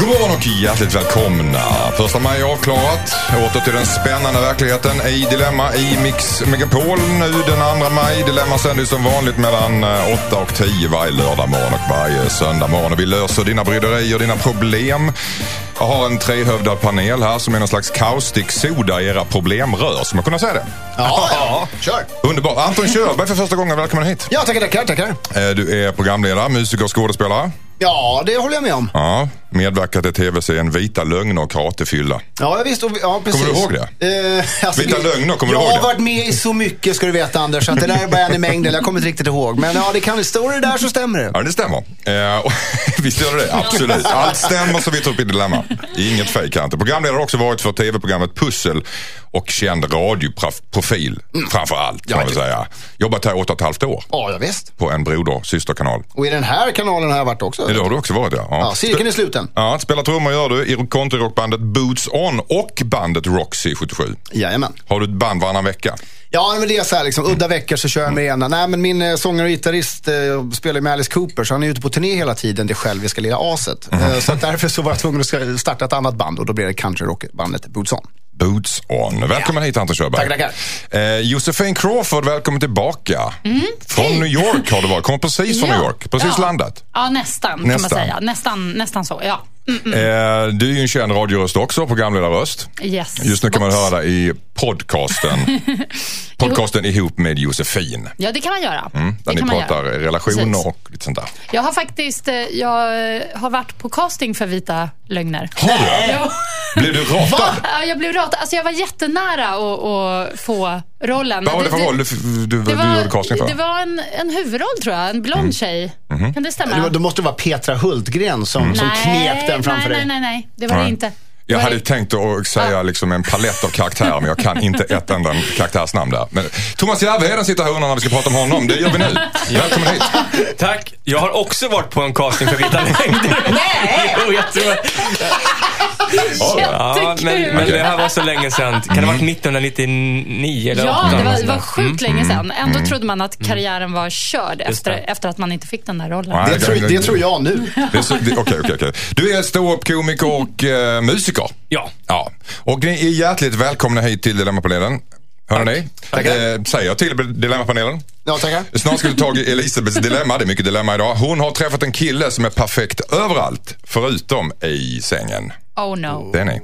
God morgon och hjärtligt välkomna. Första maj är avklarat. Åter till den spännande verkligheten i Dilemma i Mix Megapol. Nu den 2 maj. Dilemma sänds som vanligt mellan 8 och 10 varje lördag morgon och varje söndag morgon. Och vi löser dina bryderier, dina problem. Jag har en trehövdad panel här som är någon slags kaustiksoda i era problemrör. Ska man kunna säga det? Ja, kör. Underbart. Anton Körberg för första gången. Välkommen hit. Ja, tackar, tackar, tackar. Eh, Du är programledare, musiker och skådespelare. Ja, det håller jag med om. Ja, medverkat i tv-serien Vita lögner och karatefylla. Ja, jag visst. och Ja, precis. Kommer du ihåg det? Eh, alltså, Vita det- lögner, kommer du jag ihåg har det? varit med i så mycket ska du veta Anders, att det där är bara en i mängden. Jag kommer inte riktigt ihåg. Men ja, det kan, står det där så stämmer det. Ja, det stämmer. Eh, och, visst gör det det? Absolut. Allt stämmer så vi tar upp i Dilemma. Inget fejk här inte. Programledare har också varit för tv-programmet Pussel och känd radioprofil framför allt, kan man säga. Jobbat här åtta och ett halvt år Ja, ja visst. på en broder systerkanal. Och i den här kanalen har jag varit också. Det har du också varit ja. Ja, cirkeln är sluten. Ja, spelar trummor gör du i countryrockbandet Boots On och bandet Roxy 77. Jajamän. Har du ett band varannan vecka? Ja, men det är så här liksom, udda veckor så kör jag med ena. Nej, men min eh, sångare och gitarrist eh, spelar med Alice Cooper, så han är ute på turné hela tiden, det själviska lilla aset. Mhm. Eh, så därför så var jag tvungen att starta ett annat band och då blev det countryrockbandet Boots On. Boots On. Välkommen hit Anton Körberg. Tackar, Eh, Josefin Crawford, välkommen tillbaka. Från New York har du varit. Kommer precis från Ja. New York. Precis Ja. landat. Ja, nästan, kan Nästan. man säga. Nästan, nästan så, ja. Mm, mm. Eh, du är ju en känd radioröst också, programledarröst. Yes. Just nu kan man höra dig i podcasten. podcasten ihop med Josefin. Ja, det kan man göra. Mm, där det ni pratar göra. relationer Precis. och lite sånt där. Jag har faktiskt eh, jag eh, har varit på casting för Vita lögner. Har du? Blev du ratad? Ja, jag blev ratad. Alltså jag var jättenära att få rollen. Vad var det för roll du, du, du, det du var, gjorde casting för? Det var en, en huvudroll tror jag, en blond tjej. Mhm. Kan det stämma? Det, var, det måste vara Petra Hultgren som, som knep den framför nej, dig. nej, nej, nej, det var Nej. det inte. Jag hade tänkt att säga liksom en palett av karaktärer men jag kan inte ett enda karaktärsnamn där. Men Thomas Järvheden sitter här och undrar när vi ska prata om honom. Det gör vi nu. Välkommen hit. Tack. Jag har också varit på en casting för Vita längder. Nej! jo, jag tror... Ja, men, men det här var så länge sedan. Kan det ha varit 1999 eller Ja, det var, det var sjukt Mm. länge sedan. Ändå trodde man att karriären var körd efter, efter att man inte fick den där rollen. Det tror, det tror jag nu. Okej, okej, okej. Du är ståuppkomiker och eh, musiker. Ja. Ja. Och ni är hjärtligt välkomna hit till Dilemmapanelen. Hör ni? Eh, säger jag till Dilemmapanelen. Ja, tackar. Snart ska vi ta Elisabeths dilemma. Det är mycket dilemma idag. Hon har träffat en kille som är perfekt överallt, förutom i sängen. Oh no. Det är ni.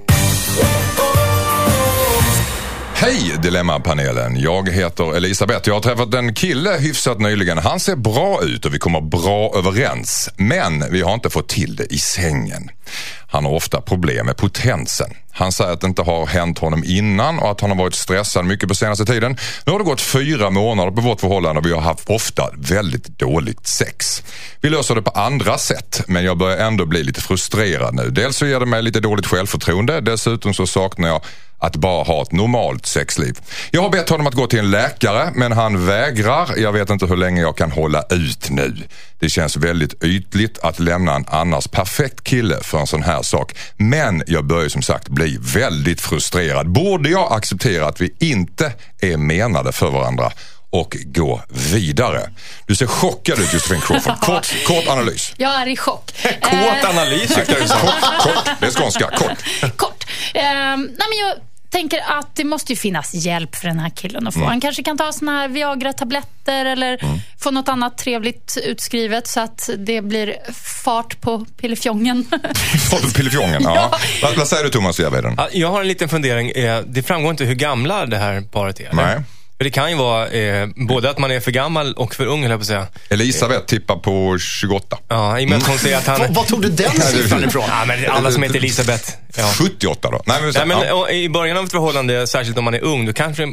Hej Dilemmapanelen. Jag heter Elisabeth. Jag har träffat en kille hyfsat nyligen. Han ser bra ut och vi kommer bra överens. Men vi har inte fått till det i sängen. Han har ofta problem med potensen. Han säger att det inte har hänt honom innan och att han har varit stressad mycket på senaste tiden. Nu har det gått fyra månader på vårt förhållande och vi har haft ofta väldigt dåligt sex. Vi löser det på andra sätt men jag börjar ändå bli lite frustrerad nu. Dels så ger det mig lite dåligt självförtroende. Dessutom så saknar jag att bara ha ett normalt sexliv. Jag har bett honom att gå till en läkare men han vägrar. Jag vet inte hur länge jag kan hålla ut nu. Det känns väldigt ytligt att lämna en annars perfekt kille för en sån här sak. Men jag börjar som sagt bli väldigt frustrerad. Borde jag acceptera att vi inte är menade för varandra och gå vidare? Du ser chockad ut Josefin Crawford. Kort, kort analys. Jag är i chock. Kåt analys tyckte jag. Kort, kort. Det är skånska. Kort. Eh, kort. Eh, nej, men jag tänker att det måste ju finnas hjälp för den här killen att få. Han kanske kan ta såna här Viagra-tabletter eller få något annat trevligt utskrivet så att det blir fart på pillefjongen. Pillefjongen. Ja. Ja. Vad, vad säger du Thomas Järvheden? Jag har en liten fundering. Eh, Det framgår inte hur gamla det här paret är. eller? Nej. För det kan ju vara eh, både att man är för gammal och för ung, höll jag på att säga. Elisabeth tippar på 28. Ja, i och med att hon säger att han... Var, tog du den siffran ifrån? Ja, men alla som heter Elisabeth. Ja. 78 då? Nej, men, Nej, men ja. I början av ett förhållande, särskilt om man är ung, då kanske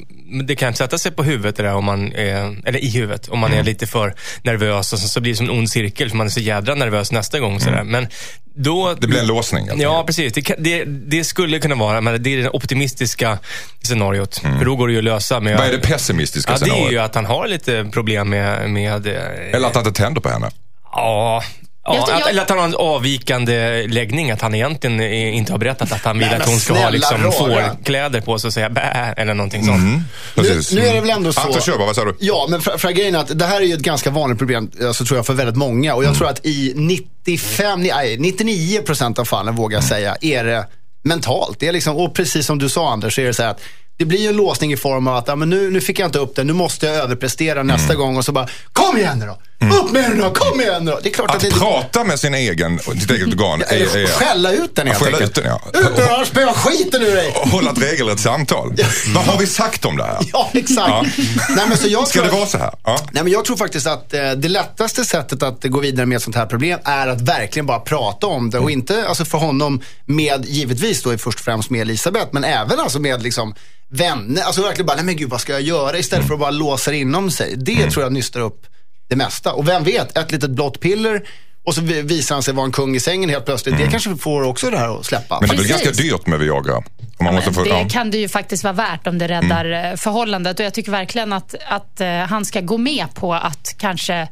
det kan sätta sig på huvudet, det där, om man är, eller i huvudet, om man Mm. är lite för nervös och så, så blir det som en ond cirkel för man är så jädra nervös nästa gång. Mm. Sådär. Men då, Det blir en låsning. helt Ja, precis. Det, det, det skulle kunna vara, men det är det optimistiska scenariot. För då går det ju att lösa med... Mm. Vad är det pessimistiska Ja, det är scenariot? ju att han har lite problem med... med eh, Eller att han inte tänder på henne. Ja. Ja, Jag- jag- eller att han har en avvikande läggning. Att han egentligen eh, inte har berättat att han vill Nej, att hon ska ha liksom fårkläder på sig och säga bä eller någonting sånt. Mm. Nu, nu är det väl ändå så. Anton Sjöberg, vad sa du? Ja, men för, för grejen är att det här är ju ett ganska vanligt problem, alltså, tror jag, för väldigt många. Och jag tror att i 95, nej, 99 procent av fallen, vågar jag säga, är det mentalt. Det är liksom, och precis som du sa Anders, så är det så här att det blir ju en låsning i form av att ja, men nu, nu fick jag inte upp den, nu måste jag överprestera nästa gång. Och så bara, kom igen nu då! Upp med den då, kom igen nu då! Det är klart att, Att det prata med sin egen, sitt eget organ är, eller är skälla ut den helt Skälla enkelt. ut den, ja. Ut den, skiten ur dig! och hålla ett regelrätt samtal. Vad har vi sagt om det här? Ja, exakt. Nej, men så jag Ska tror det vara så här? Ja. Nej, men jag tror faktiskt att eh, det lättaste sättet att gå vidare med ett sånt här problem är att verkligen bara prata om det. Och inte alltså för honom med, givetvis då först och främst med Elisabeth, men även alltså med liksom vänner. Alltså verkligen bara, nej men gud vad ska jag göra? Istället för att bara låsa det inom sig. Det tror jag nystar upp det mesta. Och vem vet, ett litet blått piller och så vi- visar han sig vara en kung i sängen helt plötsligt. Det kanske får också det här att släppa. Men det Precis. ganska dyrt med Viagra? Om man måste få, det ja. kan det ju faktiskt vara värt om det räddar eh, förhållandet. Och jag tycker verkligen att, att eh, han ska gå med på att kanske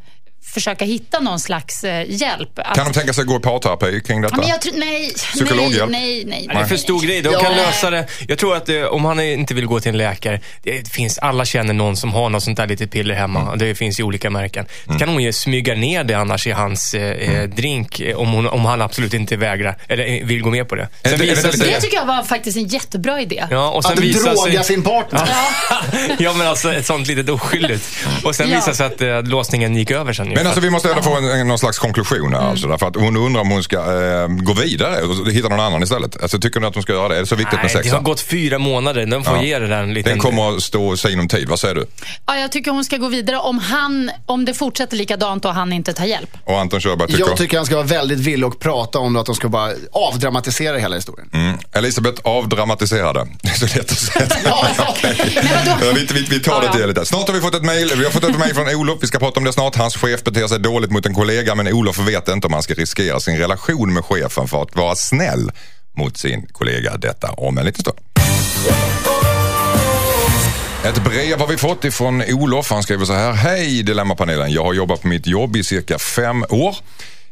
försöka hitta någon slags eh, hjälp. Att, Kan de tänka sig att gå i parterapi kring detta? Men jag tror, nej, Psykologhjälp? nej, nej, nej. Ja, Det är för stor grej. De Ja. kan lösa det. Jag tror att eh, om han inte vill gå till en läkare, det finns, alla känner någon som har något sånt där litet piller hemma. Mm. Det finns i olika märken. Det kan hon ju smyga ner det annars i hans eh, Mm. eh, drink eh, om, hon, om han absolut inte vägrar, eller vill gå med på det. Är det- är det visar lite- sig- Det tycker jag var faktiskt en jättebra idé. Ja, och sen att visar droga sig... sin partner. ja, men alltså ett sånt litet oskyldigt. Och sen Ja. visar sig att eh, låsningen gick över sen. ju. Men alltså vi måste ändå få en, en, någon slags konklusion här. Mm. Alltså, därför att hon undrar om hon ska eh, gå vidare och hitta någon annan istället. Alltså, tycker ni att hon ska göra det? Är det så viktigt med Nej, det sex? har gått fyra månader. De får Ja. ge det där en liten... Den kommer att stå sig inom tid. Vad säger du? Ja, jag tycker hon ska gå vidare om, han, om det fortsätter likadant och han inte tar hjälp. Och Anton Körberg tycker? Jag tycker han ska vara väldigt villig och prata om det, att de ska bara avdramatisera hela historien. Mm. Elisabeth avdramatiserade. Det är så lätt att säga. Vi, vi, vi tar det till lite. Snart har vi fått ett mejl. Vi har fått ett mejl från Olof. Vi ska prata om det snart. Hans chef beter sig dåligt mot en kollega men Olof vet inte om han ska riskera sin relation med chefen för att vara snäll mot sin kollega. Detta om en liten stund. Ett brev har vi fått ifrån Olof. Han skriver så här. Hej Dilemmapanelen. Jag har jobbat på mitt jobb i cirka fem år.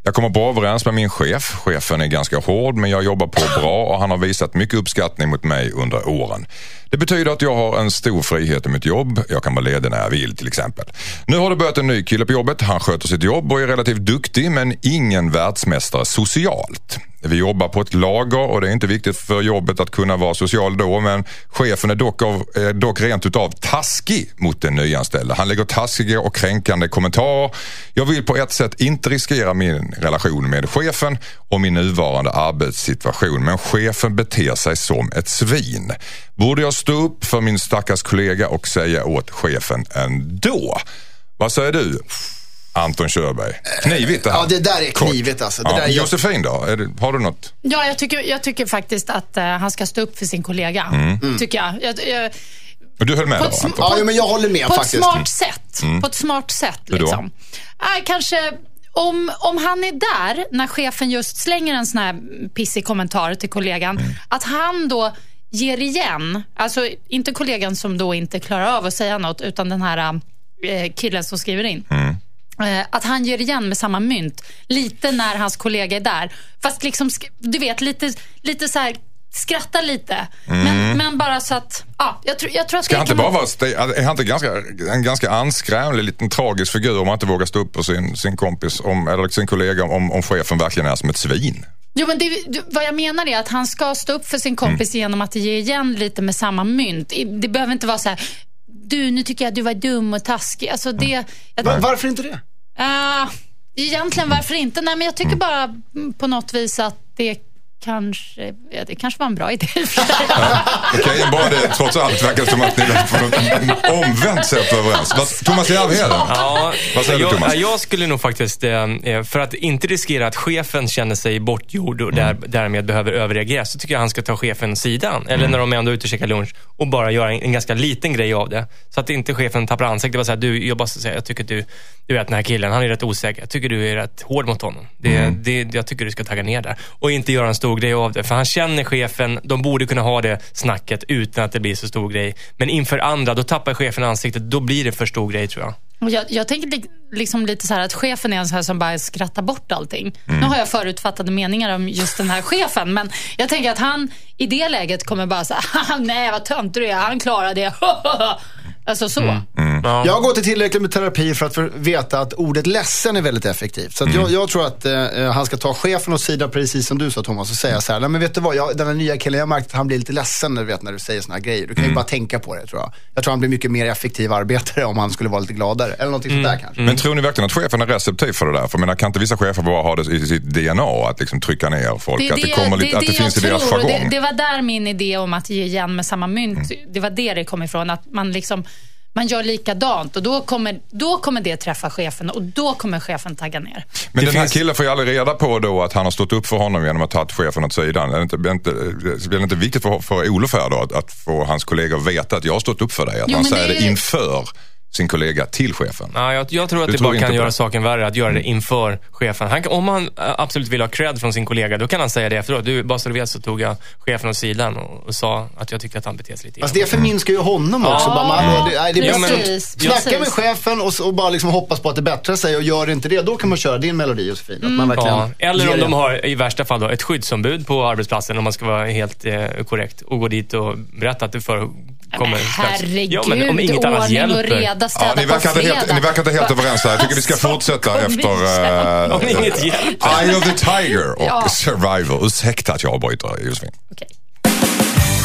Jag kommer bra överens med min chef. Chefen är ganska hård men jag jobbar på bra och han har visat mycket uppskattning mot mig under åren. Det betyder att jag har en stor frihet i mitt jobb. Jag kan vara ledig när jag vill till exempel. Nu har det börjat en ny kille på jobbet. Han sköter sitt jobb och är relativt duktig men ingen världsmästare socialt. Vi jobbar på ett lager och det är inte viktigt för jobbet att kunna vara social då men chefen är dock, av, är dock rent utav taskig mot den nyanställde. Han lägger taskiga och kränkande kommentarer. Jag vill på ett sätt inte riskera min relation med chefen och min nuvarande arbetssituation men chefen beter sig som ett svin. Borde jag stå upp för min stackars kollega och säga åt chefen ändå? Vad säger du? Anton Körberg. Knivigt det här. Ja, det där är knivigt alltså. Det Ja. där är Josefin då? Är det, har du något? Ja, jag tycker, jag tycker faktiskt att eh, han ska stå upp för sin kollega. Mm. Tycker jag. jag, jag Du höll med på då Anton? Ja, men jag håller med på faktiskt. ett smart sätt. På ett smart sätt. Liksom. Äh, kanske om, om han är där när chefen just slänger en sån här pissig kommentar till kollegan, att han då ger igen. Alltså inte kollegan som då inte klarar av att säga något, utan den här eh, killen som skriver in. Eh, Att han ger igen med samma mynt, lite när hans kollega är där. Fast liksom, du vet, lite, lite så här, skratta lite. Men, men bara så att, ja, jag tror, jag tror att Ska det han inte bara vara- st- är han inte ganska, en ganska anskrämlig liten tragisk figur om man inte vågar stå upp för sin, sin kompis om, eller sin kollega om, om chefen verkligen är som ett svin? Jo, men det, vad jag menar är att han ska stå upp för sin kompis Mm. genom att ge igen lite med samma mynt. Det behöver inte vara så här, du, nu tycker jag att du var dum och taskig. Alltså det... Mm. Jag, Va- Varför inte det? Ah, egentligen varför inte? Nej, men jag tycker Mm. bara på något vis att det kanske, ja, det kanske var en bra idé. Okej, bara det trots allt verkar som att ni på något omvänt sätt överens. Vad- Thomas Järvheden, Ja, vad säger du jag, Thomas? jag skulle nog faktiskt, eh, eh, för att inte riskera att chefen känner sig bortgjord och där, Mm. därmed behöver överreagera, så tycker jag han ska ta chefen sidan. Eller Mm. när de är ändå ute och käkar lunch och bara göra en, en ganska liten grej av det. Så att inte chefen tappar ansiktet. Bara säga, du, jag bara säga, jag tycker att du, du vet den här killen, han är rätt osäker. Jag tycker du är rätt hård mot honom. Det, Mm. det, jag tycker du ska tagga ner där. Och inte göra en stor grej av det. För han känner chefen, de borde kunna ha det snacket utan att det blir så stor grej. Men inför andra, då tappar chefen ansiktet. Då blir det för stor grej tror jag. Jag, jag tänker li- liksom lite så här att chefen är en sån här som bara skrattar bort allting. Nu har jag förutfattade meningar om just den här chefen, men jag tänker att han i det läget kommer bara säga, nej vad töntig du är, han klarar det. alltså så. Jag har gått i tillräckligt med terapi för att för veta att ordet ledsen är väldigt effektivt. Så att jag, jag tror att eh, han ska ta chefen åt sidan, precis som du sa Thomas, och säga så här, nej men vet du vad, jag, den här nya killen, jag har märkt att han blir lite ledsen när du, vet, när du säger såna här grejer. Du kan ju bara tänka på det tror jag. Jag tror han blir mycket mer effektiv arbetare om han skulle vara lite gladare. Eller någonting sånt där kanske. Men tror ni verkligen att chefen är receptiv för det där? För jag menar, kan inte vissa chefer bara ha det i sitt DNA att liksom trycka ner folk? att det, kommer lite, att det, finns i deras jargong? Det, det var där min idé om att ge igen med samma mynt, det var det det kom ifrån. Att man liksom man gör likadant och då kommer, då kommer det träffa chefen och då kommer chefen tagga ner. Men Det den här finns- killen får ju aldrig reda på då att han har stått upp för honom genom att ta chefen åt sidan. Är det inte, är det inte, är det inte viktigt för, för Olof här då att, att få hans kollegor veta att jag har stått upp för dig? Att Jo, han säger det det, inför sin kollega till chefen. Ja, jag, jag tror att Du det tror bara inte kan göra det? saken värre, att göra det inför chefen. Han, kan- om han äh, absolut vill ha cred från sin kollega, då kan han säga det efteråt. Du, bara så du vet så tog jag chefen åt sidan och, och sa att jag tyckte att han betedde sig lite Fast det förminskar ju honom också. Ja, bara, man, det, nej, det är bättre att snacka med chefen och, och bara liksom hoppas på att det bättrar sig och gör inte det, då kan man köra din melodi Josefin. Att man verkligen Ja, eller om de har i värsta fall då, ett skyddsombud på arbetsplatsen, om man ska vara helt eh, korrekt, och gå dit och berätta att det förekommer... Men herregud, ja, men om inget annat och reda, städa Ja, ni, verkar på inte helt, fredag. ni verkar inte helt överens här. Jag tycker vi ska fortsätta efter igen. Om uh, inget hjälper. Eye of the Tiger och Ja. Survivor. Ursäkta att jag avbryter Josefin. Okej.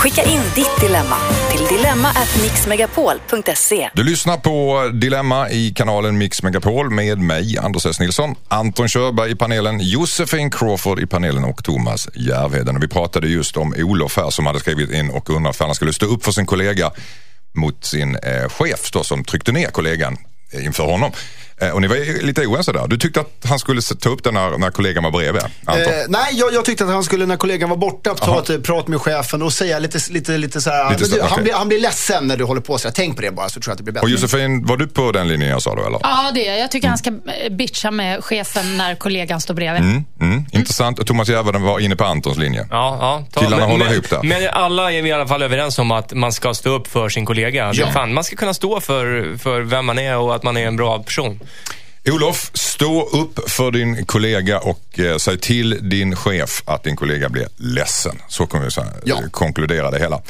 Skicka in ditt dilemma till dilemma@mixmegapol.se. Du lyssnar på Dilemma i kanalen Mix Megapol med mig, Anders S. Nilsson, Anton Körberg i panelen, Josefin Crawford i panelen och Thomas Järvheden. Vi pratade just om Olof här som hade skrivit in och undrat för han skulle stå upp för sin kollega mot sin eh, chef då, som tryckte ner kollegan eh, inför honom. Eh, och ni var lite oense där. Du tyckte att han skulle ta upp den när, när kollegan var bredvid? Eh, nej, jag, jag tyckte att han skulle när kollegan var borta ta Aha. ett eh, prat med chefen och säga lite, lite, lite så här. Lite så, du, han, okej. blir, han blir ledsen när du håller på så här. Tänk på det bara så tror jag att det blir bättre. och Josefin, var du på den linjen jag sa då eller? Ja, det är jag. Jag tycker han ska eh, bitcha med chefen när kollegan står bredvid. Mm, mm, intressant. Och Thomas Järvheden var inne på Antons linje. Ja, ja. Ta, Killarna men, håller men, ihop där. Men alla är vi i alla fall överens om att man ska stå upp för sin kollega. Ja. Fan, man ska kunna stå för, för vem man är och att man är en bra person. Olof, stå upp för din kollega och eh, säg till din chef att din kollega blir ledsen. Så kommer vi så Ja. eh, konkludera det hela.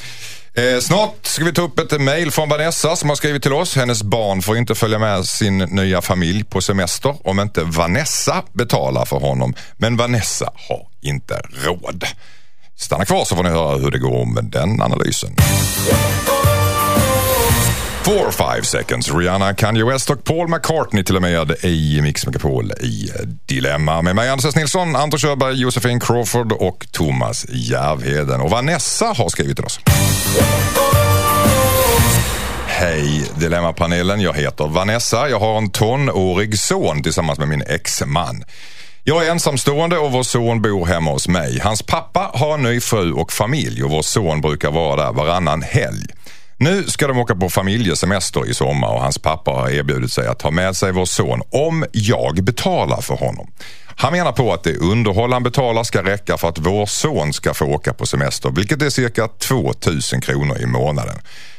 Eh, snart ska vi ta upp ett mejl från Vanessa som har skrivit till oss. Hennes barn får inte följa med sin nya familj på semester om inte Vanessa betalar för honom. Men Vanessa har inte råd. Stanna kvar så får ni höra hur det går med den analysen. Four five seconds. Rihanna, Kanye West och Paul McCartney till och med i Mix Megapol i Dilemma. Med mig Anders S. Nilsson, Anton Körberg, Josefin Crawford och Thomas Järvheden. Och Vanessa har skrivit till oss. Hej Dilemmapanelen, jag heter Vanessa. Jag har en tonårig son tillsammans med min exman. Jag är ensamstående och vår son bor hemma hos mig. Hans pappa har en ny fru och familj och vår son brukar vara där varannan helg. Nu ska de åka på familjesemester i sommar och hans pappa har erbjudit sig att ta med sig vår son om jag betalar för honom. Han menar på att det underhåll han betalar ska räcka för att vår son ska få åka på semester, vilket är cirka 2000 kronor i månaden.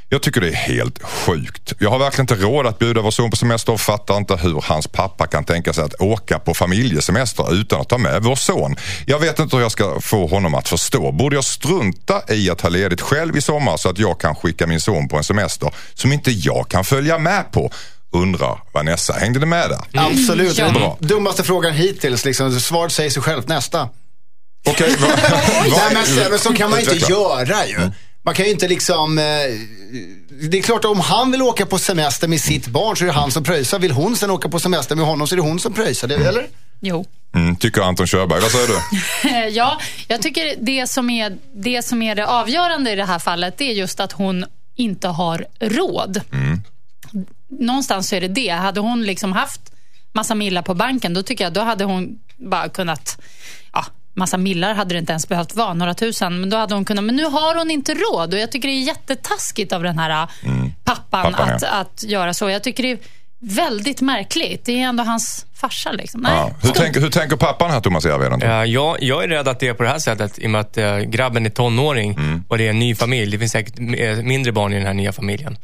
Jag tycker det är helt sjukt. Jag har verkligen inte råd att bjuda vår son på semester och fattar inte hur hans pappa kan tänka sig att åka på familjesemester utan att ta med vår son. Jag vet inte hur jag ska få honom att förstå. Borde jag strunta i att ha ledigt själv i sommar så att jag kan skicka min son på en semester som inte jag kan följa med på? Undrar Vanessa. Hängde ni med där? Absolut. Ja. Bra. dummaste frågan hittills. Liksom. Svaret säger sig självt. Nästa. Okej, va- Nej, va- men, men så kan man inte göra ju. Man kan ju inte liksom... Eh, det är klart att om han vill åka på semester med sitt barn så är det han som pröjsar. Vill hon sen åka på semester med honom så är det hon som pröjsar. Det, eller? Jo. Mm, tycker Anton Körberg. Vad säger du? ja, jag tycker det som, är, det som är det avgörande i det här fallet, det är just att hon inte har råd. Någonstans så är det det. Hade hon liksom haft massa millar på banken, då tycker jag då hade hon bara kunnat... Ja, massa millar hade det inte ens behövt vara, några tusen. Men då hade hon kunnat. Men nu har hon inte råd och jag tycker det är jättetaskigt av den här pappan, Pappan, att, ja. att göra så. Jag tycker det är väldigt märkligt. Det är ändå hans farsa. Liksom. Nej, Ja. Hur, tänker, hur tänker pappan här, Thomas Järvheden? Eh, jag, jag är rädd att det är på det här sättet i och med att eh, grabben är tonåring och det är en ny familj. Det finns säkert eh, mindre barn i den här nya familjen.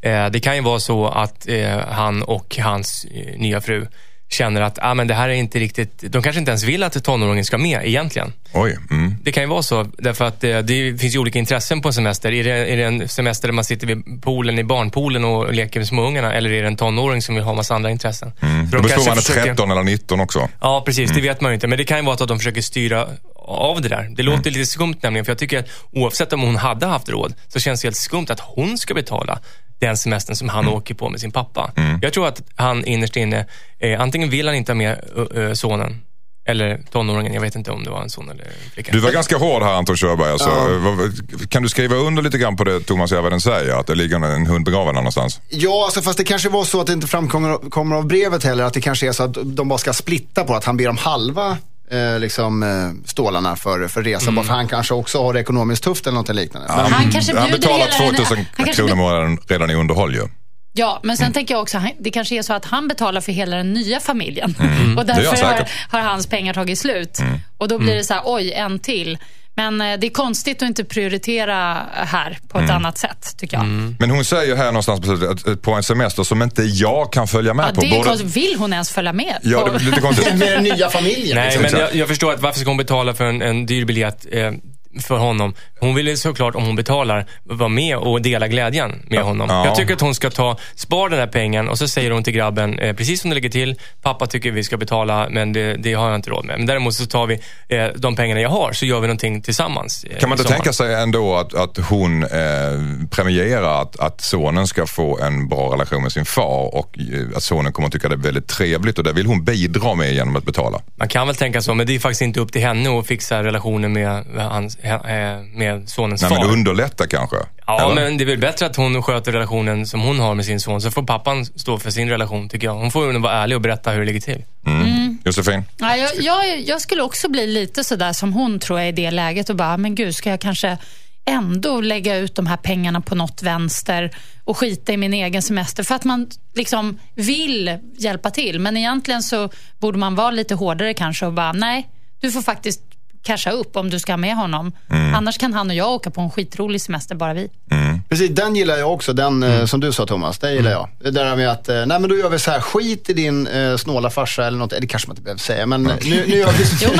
Eh, det kan ju vara så att eh, han och hans nya fru känner att ah, men det här är inte riktigt... De kanske inte ens vill att tonåringen ska med egentligen. Oj. Mm. Det kan ju vara så, därför att eh, det finns ju olika intressen på en semester. Är det, är det en semester där man sitter vid poolen i barnpoolen och leker med småungarna eller är det en tonåring som vill ha massa andra intressen? De Det beror på om kanske man är försöker- 13 eller 19 också. Ja, precis. Det vet man ju inte. Men det kan ju vara så att de försöker styra av det där. Det låter lite skumt nämligen, för jag tycker att oavsett om hon hade haft råd, så känns det helt skumt att hon ska betala den semestern som han åker på med sin pappa. Jag tror att han innerst inne, eh, antingen vill han inte ha med ö, ö, sonen, eller tonåringen, jag vet inte om det var en son eller en flicka. Du var ganska hård här Anton Körberg. Alltså, Vad- Kan du skriva under lite grann på det Thomas Järvheden säger? Att det ligger en hund begraven någonstans? Ja, alltså, fast det kanske var så att det inte framkommer kommer av brevet heller. Att det kanske är så att de bara ska splitta på att han ber om halva eh, liksom, eh, stålarna för, för resan. Bara för han kanske också har det ekonomiskt tufft eller något liknande. Men- Han kanske Han betalar hela den- 2000 han kanske kronor i månaden redan i underhåll ju. Ja, men sen tänker jag också, det kanske är så att han betalar för hela den nya familjen. Och Mm. Gör därför har, har hans pengar tagit slut. Och då blir det så här, oj, en till. Men eh, det är konstigt att inte prioritera här på ett annat sätt, tycker jag. Men hon säger här någonstans på slutet att på en semester som inte jag kan följa med Ja, på. det är Både- konstigt. Vill hon ens följa med? Ja, det blir lite konstigt. Med den nya familjen. Nej, liksom. men jag, jag förstår att varför ska hon betala för en, en dyr biljett eh, för honom? Hon vill såklart, om hon betalar, vara med och dela glädjen med honom. Ja. Jag tycker att hon ska ta, spara den här pengen och så säger hon till grabben, eh, precis som det ligger till, pappa tycker vi ska betala, men det, det har jag inte råd med. Men däremot så tar vi eh, de pengarna jag har, så gör vi någonting tillsammans. eh, Kan man inte tänka sig ändå att, att hon eh, premierar att, att sonen ska få en bra relation med sin far och eh, att sonen kommer att tycka det är väldigt trevligt och det vill hon bidra med genom att betala. Man kan väl tänka så, men det är faktiskt inte upp till henne att fixa relationen med, hans, med sonens Nej, far. men underlätta kanske. Ja, Eller? men det är väl bättre att hon sköter relationen som hon har med sin son. Så får pappan stå för sin relation, tycker jag. Hon får ju vara ärlig och berätta hur det ligger till. Josefin? Ja, jag, jag, jag skulle också bli lite sådär som hon tror jag i det läget och bara, men gud, ska jag kanske ändå lägga ut de här pengarna på något vänster och skita i min egen semester för att man liksom vill hjälpa till. Men egentligen så borde man vara lite hårdare kanske och bara, nej, du får faktiskt casha upp om du ska ha med honom. Annars kan han och jag åka på en skitrolig semester, bara vi. Precis, den gillar jag också. Den Mm. eh, som du sa Thomas, den gillar jag. Det där med att, eh, nej men då gör vi så här, skit i din eh, snåla farsa eller något. Det kanske man inte behöver säga, men nu, nu gör vi så. Jo,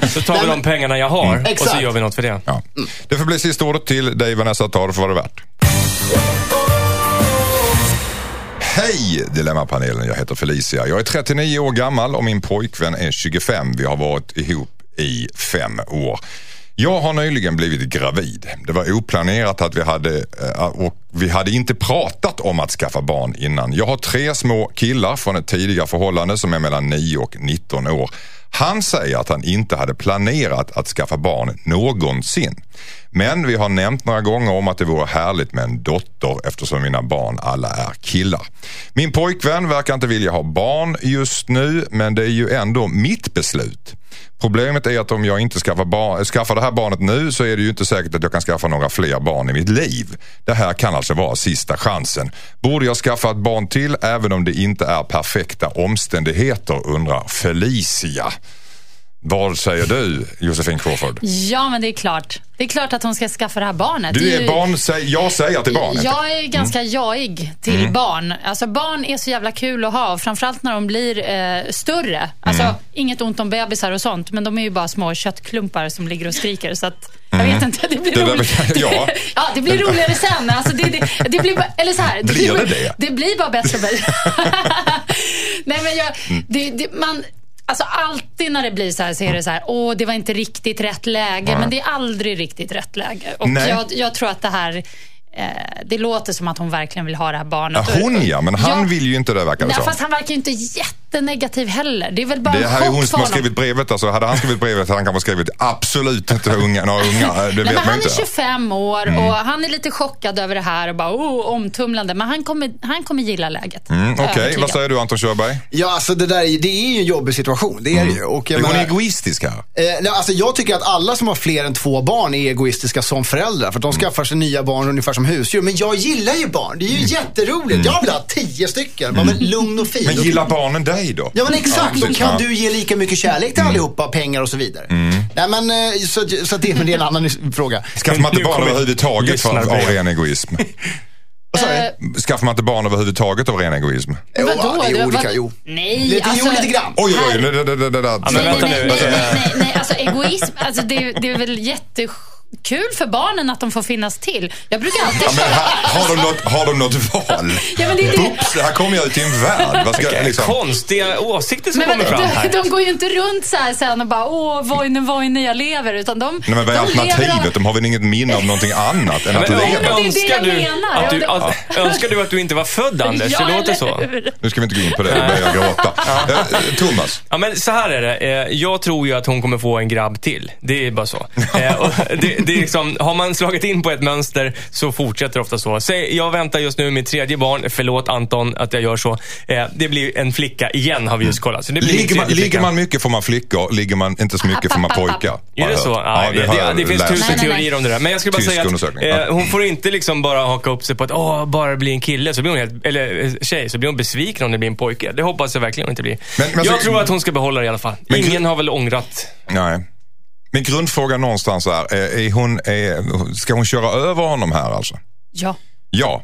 men Så tar vi de pengarna jag har och så gör vi något för det. Ja. Det får bli sista ordet till dig Vanessa, ta det för vad det är värt. Hej Dilemmapanelen, jag heter Felicia. Jag är 39 år gammal och min pojkvän är 25. Vi har varit ihop i fem år. Jag har nyligen blivit gravid. Det var oplanerat att vi hade eh, och vi hade inte pratat om att skaffa barn innan. Jag har tre små killar från ett tidigare förhållande som är mellan 9 och 19 år. Han säger att han inte hade planerat att skaffa barn någonsin. Men vi har nämnt några gånger om att det vore härligt med en dotter eftersom mina barn alla är killar. Min pojkvän verkar inte vilja ha barn just nu men det är ju ändå mitt beslut. Problemet är att om jag inte skaffar, barn, skaffar det här barnet nu så är det ju inte säkert att jag kan skaffa några fler barn i mitt liv. Det här kan alltså vara sista chansen. Borde jag skaffa ett barn till även om det inte är perfekta omständigheter undrar Felicia. Vad säger du Josefin Crawford? ja, men det är klart. Det är klart att hon ska skaffa det här barnet. Du är ju- barn, säg, jag säger till barn. Jag är ganska Mm. jaig till barn. Alltså barn är så jävla kul att ha. Framförallt när de blir eh, större. Alltså, Mm. Inget ont om bebisar och sånt, men de är ju bara små köttklumpar som ligger och skriker. Så att, jag vet inte, det blir Mm. Det där ja. ja, det blir roligare sen. Alltså, det, det, det blir bara, eller så här, Blir det det? Det blir bara bättre och bättre. Nej, men jag, Mm. det, det, man... Alltså alltid när det blir så här så är det så här, åh det var inte riktigt rätt läge. Men det är aldrig riktigt rätt läge. Och Nej. jag, jag tror att det här, eh, det låter som att hon verkligen vill ha det här barnet. Ja, hon ja, men han Ja. vill ju inte det verkar det Nej, som. fast han verkar ju inte jättenegativ heller. Det är väl bara Det en här är chock hon som har skrivit brevet. Alltså, hade han skrivit brevet hade han kanske skrivit absolut inte unga, några unga. Det Nej, men han inte. är 25 år Mm. och han är lite chockad över det här och bara oh, omtumlande. Men han kommer, han kommer gilla läget. Mm, Okej, Övertygad. vad säger du Anton Körberg? Ja, alltså det där är, det är ju en jobbig situation. Det är det ju. Och jag Är hon menar- egoistisk här? Eh, nej, alltså jag tycker att alla som har fler än två barn är egoistiska som föräldrar. För att de skaffar sig nya barn ungefär som husdjur. Men jag gillar ju barn. Det är ju jätteroligt. Jag vill ha tio stycken. Bara, Men lugn och fin. Men gillar barnen dig då? Ja men exakt, då precis. kan Ja. du ge lika mycket kärlek till allihopa, pengar och så vidare. Nej men, eh, så, så det, men det är en annan fråga. Skaffar man inte barn överhuvudtaget för, av ren egoism? Eh, Skaffar man inte barn överhuvudtaget av ren egoism? Jo, vadå? det är olika, vad- jo. Nej, Lite, alltså... jo, lite grann. Oj, oj, oj. Det, det, det, det, men Nej, nej, nej, Alltså, nej, nej, nej, alltså egoism, alltså det, det är väl jättekul för barnen att de får finnas till. Jag brukar alltid Ja, men köra... här, har, de något, har de något val? Ja, men det är det. Oops, här kommer jag ut i en värld. Vad ska, jag liksom, Konstiga åsikter som Men, kommer fram här. de, de går ju inte runt så här sen och bara åh, Voine, Voine, jag lever. Utan de, nej, men vad är de alternativet? av- De har väl inget minne av någonting annat än att Men, Nej, men leva? det är det du menar. att du, Ja, att, önskar du att du inte var född, Anders? Ja, det låter så. Nu ska vi inte gå in på det, då börjar jag gråta. Eh, Thomas, Ja, men så här är det. Eh, Jag tror ju att hon kommer få en grabb till. Det är bara så. Eh, och det, det är liksom, har man slagit in på ett mönster så fortsätter det ofta så. Säg, jag väntar just nu mitt tredje barn. Förlåt Anton att jag gör så. Eh, Det blir en flicka igen har vi just kollat. Så det blir ligger man, ligger man mycket får man flickor, ligger man inte så mycket får man pojkar. Är det så? hört. Ja, det, det, det finns tusen Nej, nej, nej. teorier om det där. Men jag skulle bara Tysk säga att ja. eh, hon får inte liksom bara haka upp sig på att åh, bara bli en kille, så blir hon helt, eller eh, tjej, så blir hon besviken om det blir en pojke. Det hoppas jag verkligen hon inte blir. Men- men jag alltså- tror att hon ska behålla det i alla fall. Men- Ingen har väl ångrat Nej. Min grundfråga någonstans är, är, är hon, är, ska hon köra över honom här alltså? Ja. Ja.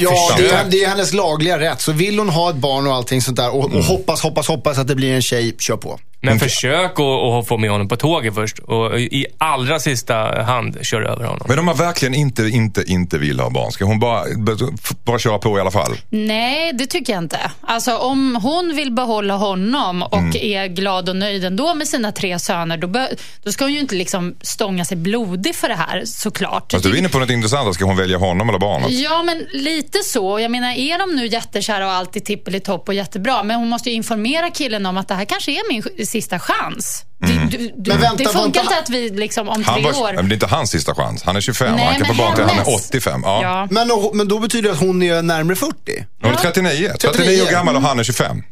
Ja, försök. det är, det är hennes lagliga rätt. Så vill hon ha ett barn och allting sånt där och, och hoppas, hoppas, hoppas att det blir en tjej, kör på. Men försök att, få med honom på tåget först och i allra sista hand kör över honom. Men om man verkligen inte, inte, inte vill ha barn, ska hon bara, bara köra på i alla fall? Nej, det tycker jag inte. Alltså om hon vill behålla honom och Mm. är glad och nöjd ändå med sina tre söner, då, bör, då ska hon ju inte liksom stånga sig blodig för det här såklart. Fast du är inne på något intressant, ska hon välja honom eller barnet? Ja, men lite så. Jag menar, är de nu jättekära och alltid tippelitopp och jättebra, men hon måste ju informera killen om att det här kanske är min sista chans. Det, du, du, Men vänta, det funkar vänta. inte att vi liksom om Mm. Han tre var, år... men det är inte hans sista chans. Han är 25 Nej, han kan få barn till han är hennes. 85. Ja. Ja. Men, och- men då betyder det att hon är närmare 40. Hon är 39. 39 år 39. gammal och han är 25.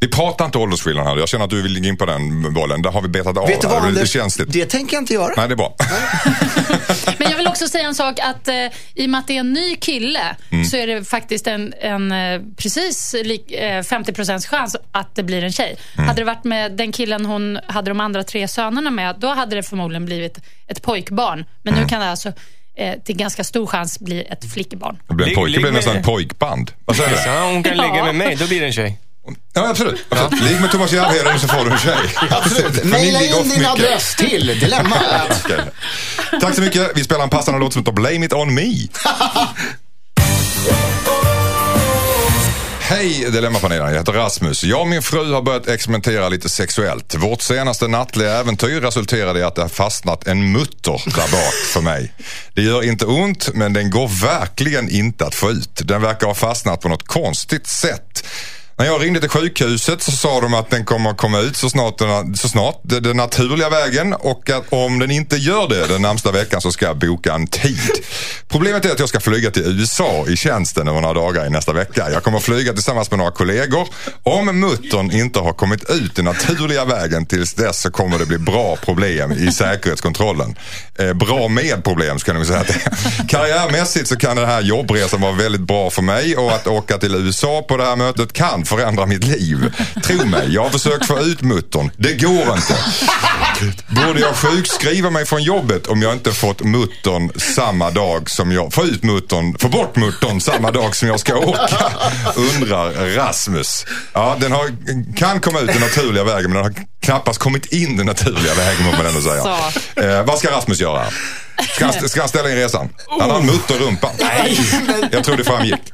Vi pratar inte åldersskillnad här. Jag känner att du vill ligga in på den bollen. Där har vi betat av. Vet du det. vad det är Anders? känsligt. Det tänker jag inte göra. Nej, det är bra. Men jag vill också säga en sak att eh, i och med att det är en ny kille Mm. så är det faktiskt en, en eh, precis lik, eh, 50% chans att det blir en tjej. Mm. Hade det varit med den killen hon hade de andra tre sönerna med, då hade det förmodligen blivit ett pojkbarn. Men Mm. nu kan det alltså eh, till ganska stor chans bli ett flickebarn. Det blir en pojke. Det blir nästan ett pojkband. Vad säger du? Ja, hon kan Ja. ligga med mig, då blir det en tjej. Ja, absolut. absolut. Ligg med Thomas Järvheden så får du en tjej. Absolut. Ligger in din mycket. adress till Dilemma. Tack så mycket. Vi spelar en passande låt som heter Blame it on me. Hej Dilemmapanelen, jag heter Rasmus. Jag och min fru har börjat experimentera lite sexuellt. Vårt senaste nattliga äventyr resulterade i att det har fastnat en mutter där bak för mig. Det gör inte ont, men den går verkligen inte att få ut. Den verkar ha fastnat på något konstigt sätt. När jag ringde till sjukhuset så sa de att den kommer att komma ut så snart, den, så snart den naturliga vägen och att om den inte gör det den närmsta veckan så ska jag boka en tid. Problemet är att jag ska flyga till USA i tjänsten över några dagar i nästa vecka. Jag kommer flyga tillsammans med några kollegor. Om muttern inte har kommit ut den naturliga vägen tills dess så kommer det bli bra problem i säkerhetskontrollen. Eh, bra med problem ska jag nog säga att det är. Karriärmässigt så kan den här jobbresan vara väldigt bra för mig och att åka till USA på det här mötet kan förändra mitt liv. Tro mig, jag har försökt få ut muttern. Det går inte. Borde jag sjukskriva mig från jobbet om jag inte fått muttern samma dag som jag, få ut muttern, få bort muttern samma dag som jag ska åka? Undrar Rasmus. Ja, den har, kan komma ut den naturliga vägen men den har knappast kommit in den naturliga vägen må man ändå säga. Eh, vad ska Rasmus göra? Ska han, ska han ställa in resan? Han har en mutter i rumpan. Jag tror det framgick.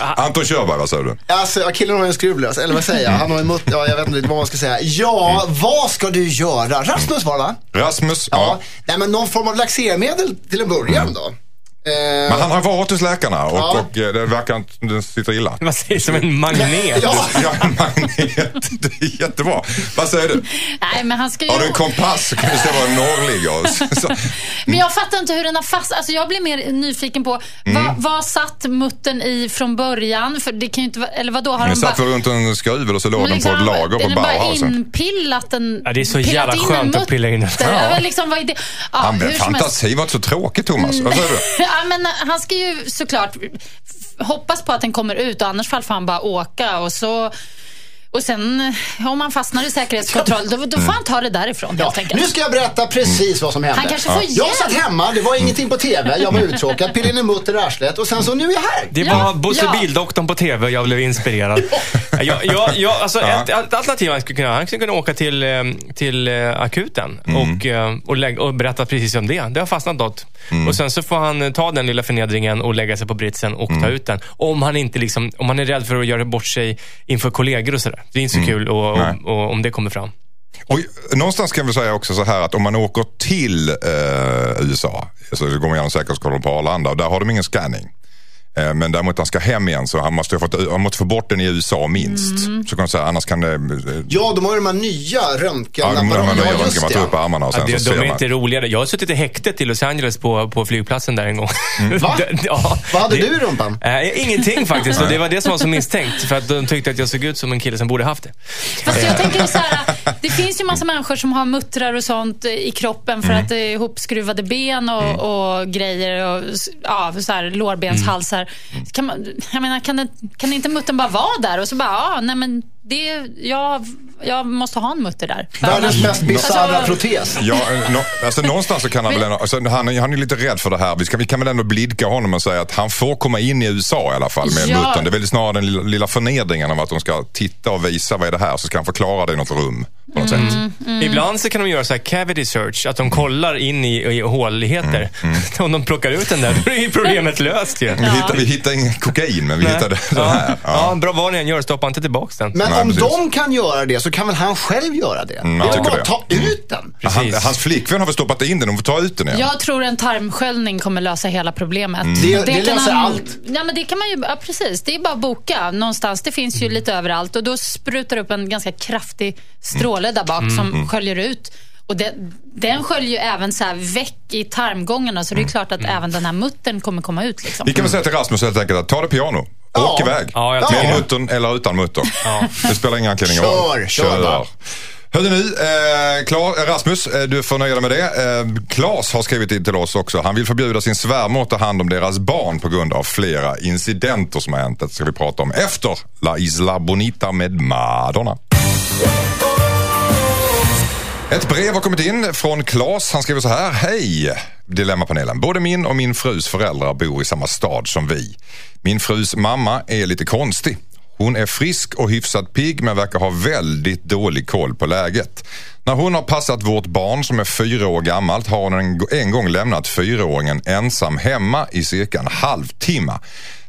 Anton Körberg, vad säger du? Alltså, killen har en skruvlös, eller vad säger jag? Han har en mutter, ja, jag vet inte vad man ska säga. Ja, vad ska du göra? Rasmus var det va? Rasmus? Ja. Ja. Nej, men någon form av laxermedel till en början då. Eh, Men han har varit hos läkarna och, Ja. och eh, det verkar inte den sitter illa. Man säger som en magnet. ja, Ja, en magnet. Det är jättebra. Vad säger du? Nej, men han ska ju... Har du en kompass så kan du se var den norr ligger. Men jag fattar inte hur den har fast... Alltså jag blir mer nyfiken på Mm. vad, vad satt muttern i från början? För det kan ju inte vara... Eller vadå? Har Den de satt bara... runt en skruv och så låg Men den på liksom, ett lager på den är bara Bauhausen. inpillat den. Ja, det är så jävla en skönt att pilla in den. Ja. Liksom, vad är det? Ja, Han, hur som helst. fantasi var inte så tråkigt Thomas. Vad säger du? Ja, men eh, han ska ju såklart hoppas på att den kommer ut och annars fall får han bara åka och så och sen om han fastnar i säkerhetskontroll då, då får han ta det därifrån Ja, helt enkelt. nu ska jag berätta precis vad som hände. Han kanske får Jag hjälp. satt hemma, det var ingenting på TV, jag var uttråkad, pillade in en mutter i arslet och sen så nu är jag här. Det Ja, var Bosse ja. Bildoktorn på TV och jag blev inspirerad. jag, jag, jag, alltså ett, ett alternativ han skulle kunna han skulle kunna åka till, eh, till eh, akuten och, eh, och, lägga, och berätta precis om det. Det har fastnat något. Och sen så får han ta den lilla förnedringen och lägga sig på britsen och ta ut den. Om han, inte liksom, om han är rädd för att göra bort sig inför kollegor och sådär. Det är inte så kul och, och, och, om det kommer fram. Och någonstans kan vi säga också så här att om man åker till eh, USA, så går man igenom säkerhetskontrollen på Arlanda och där har de ingen scanning. Eh, men däremot han ska hem igen så han måste, ha fått, han måste få bort den i USA minst. Mm. Så kan säga, annars kan det... Eh, Ja, de har ju de här nya ja, de, röntgenapparaterna. de, de, Ja, de, just man tar upp armarna och sen Ja, det, så de är man. inte roligare. Jag har suttit i häktet i Los Angeles på, på flygplatsen där en gång. Va? ja, Vad hade det- du i rumpan? Äh, ingenting faktiskt. Och det var det som var så misstänkt. För att de tyckte att jag såg ut som en kille som borde haft det. Fast jag tänker så här, det finns ju massa människor som har muttrar och sånt i kroppen för Mm. att det är ihopskruvade ben och, och grejer och ja, så här, lårbenshalsar. Mm. Kan man, jag menar, kan, det, kan inte muttern bara vara där och så bara, ja, nej men det, jag, jag måste ha en mutter där. Världens mest bisarra Alltså, protes. Ja, eh, no, alltså någonstans så kan han väl ändå, alltså han, han är lite rädd för det här. Vi, ska, vi kan väl ändå blidka honom och säga att han får komma in i USA i alla fall med Ja. muttern. Det är väl snarare den lilla, lilla förnedringen av att de ska titta och visa vad är det här så ska han förklara det i något rum på något Mm. sätt. Ibland så kan de göra så här cavity search, att de kollar in i, i håligheter. Mm, Om de plockar ut den där, då är problemet löst ju. Vi, hittar, vi hittar ingen kokain men vi hittade den ja. här. Ja. bra vad ni än gör, stoppa inte tillbaks den. Men Nej, om precis. de kan göra det så kan väl han själv göra det? Mm, det är bara det. att ta ut den. Han, hans flickvän har väl stoppat in den, de får ta ut den igen. Jag tror en tarmsköljning kommer lösa hela problemet. Det- det kan löser han- allt. Ja, men det kan man ju, ja, precis. Det är bara att boka någonstans. Det finns ju lite överallt och då sprutar upp en ganska kraftig stråle där bak som sköljer ut. Och det, den sköljer ju även så här väck i tarmgångarna så det är klart att även den här muttern kommer komma ut. Liksom. Vi kan väl säga till Rasmus helt enkelt att ta det piano. Ja. Åk iväg. Ja, jag Med det. muttern eller utan mutter. Det spelar ingen anledning Kör, kör bara. Hörde nu, eh, Klar, Rasmus, eh, du får nöja dig med det. Eh, Klas har skrivit in till oss också. Han vill förbjuda sin svärmor att ta hand om deras barn på grund av flera incidenter som har hänt. Det ska vi prata om efter La Isla Bonita med Madonna. Ett brev har kommit in från Klas. Han skriver så här. Hej Dilemmapanelen. Både min och min frus föräldrar bor i samma stad som vi. Min frus mamma är lite konstig. Hon är frisk och hyfsat pigg men verkar ha väldigt dålig koll på läget. När hon har passat vårt barn som är fyra år gammalt har hon en, en gång lämnat fyraåringen ensam hemma i cirka en halvtimme.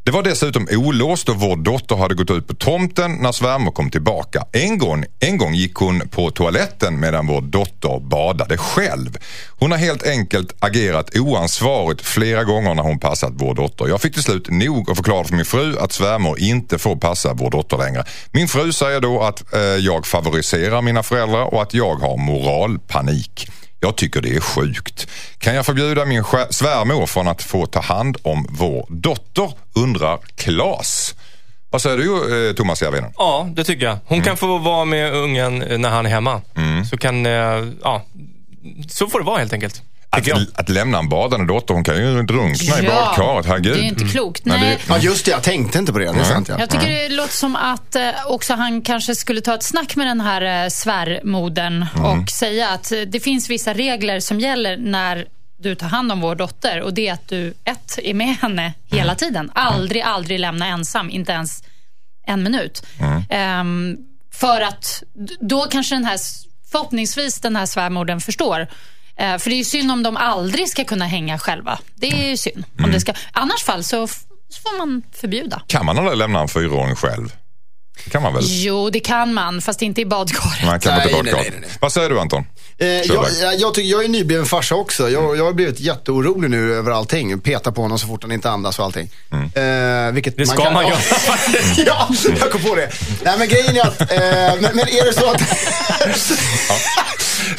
Det var dessutom olåst och vår dotter hade gått ut på tomten när svärmor kom tillbaka. En gång, en gång gick hon på toaletten medan vår dotter badade själv. Hon har helt enkelt agerat oansvarigt flera gånger när hon passat vår dotter. Jag fick till slut nog och förklarade för min fru att svärmor inte får passa vår dotter längre. Min fru säger då att eh, jag favoriserar mina föräldrar och att jag har moralpanik. Jag tycker det är sjukt. Kan jag förbjuda min svärmor från att få ta hand om vår dotter? Undrar Klas. Vad säger du eh, Thomas Järvinen? Ja, det tycker jag. Hon kan få vara med ungen när han är hemma. Så kan, eh, ja, så får det vara helt enkelt. Att, att lämna en badande dotter, hon kan ju drunkna i badkaret, herregud. det är inte klokt. Nej, Nej. det- Ja, just det. Jag tänkte inte på det. Det är sant, ja. Jag tycker det låter som att eh, också han kanske skulle ta ett snack med den här eh, svärmodern och säga att eh, det finns vissa regler som gäller när du tar hand om vår dotter och det är att du, ett, är med henne hela tiden. Aldrig, aldrig lämna ensam, inte ens en minut. Ehm, för att då kanske den här, förhoppningsvis den här svärmodern förstår. Eh, för det är ju synd om de aldrig ska kunna hänga själva. Det är ju synd. Om det ska, annars fall så, så får man förbjuda. Kan man aldrig lämna en fyraåring själv? Det kan man väl? Jo, det kan man, fast inte i badkaret. Man kan Nej, inte nej, badkaret. nej, nej. Vad säger du Anton? Eh, jag, jag, jag, tycker, jag är nybliven farsa också. Jag, jag har blivit jätteorolig nu över allting. Petar på honom så fort han inte andas och allting. Mm. Eh, vilket Det ska man göra. ja, jag kom på det. Nej, men grejen är att, eh, men, men är det så att...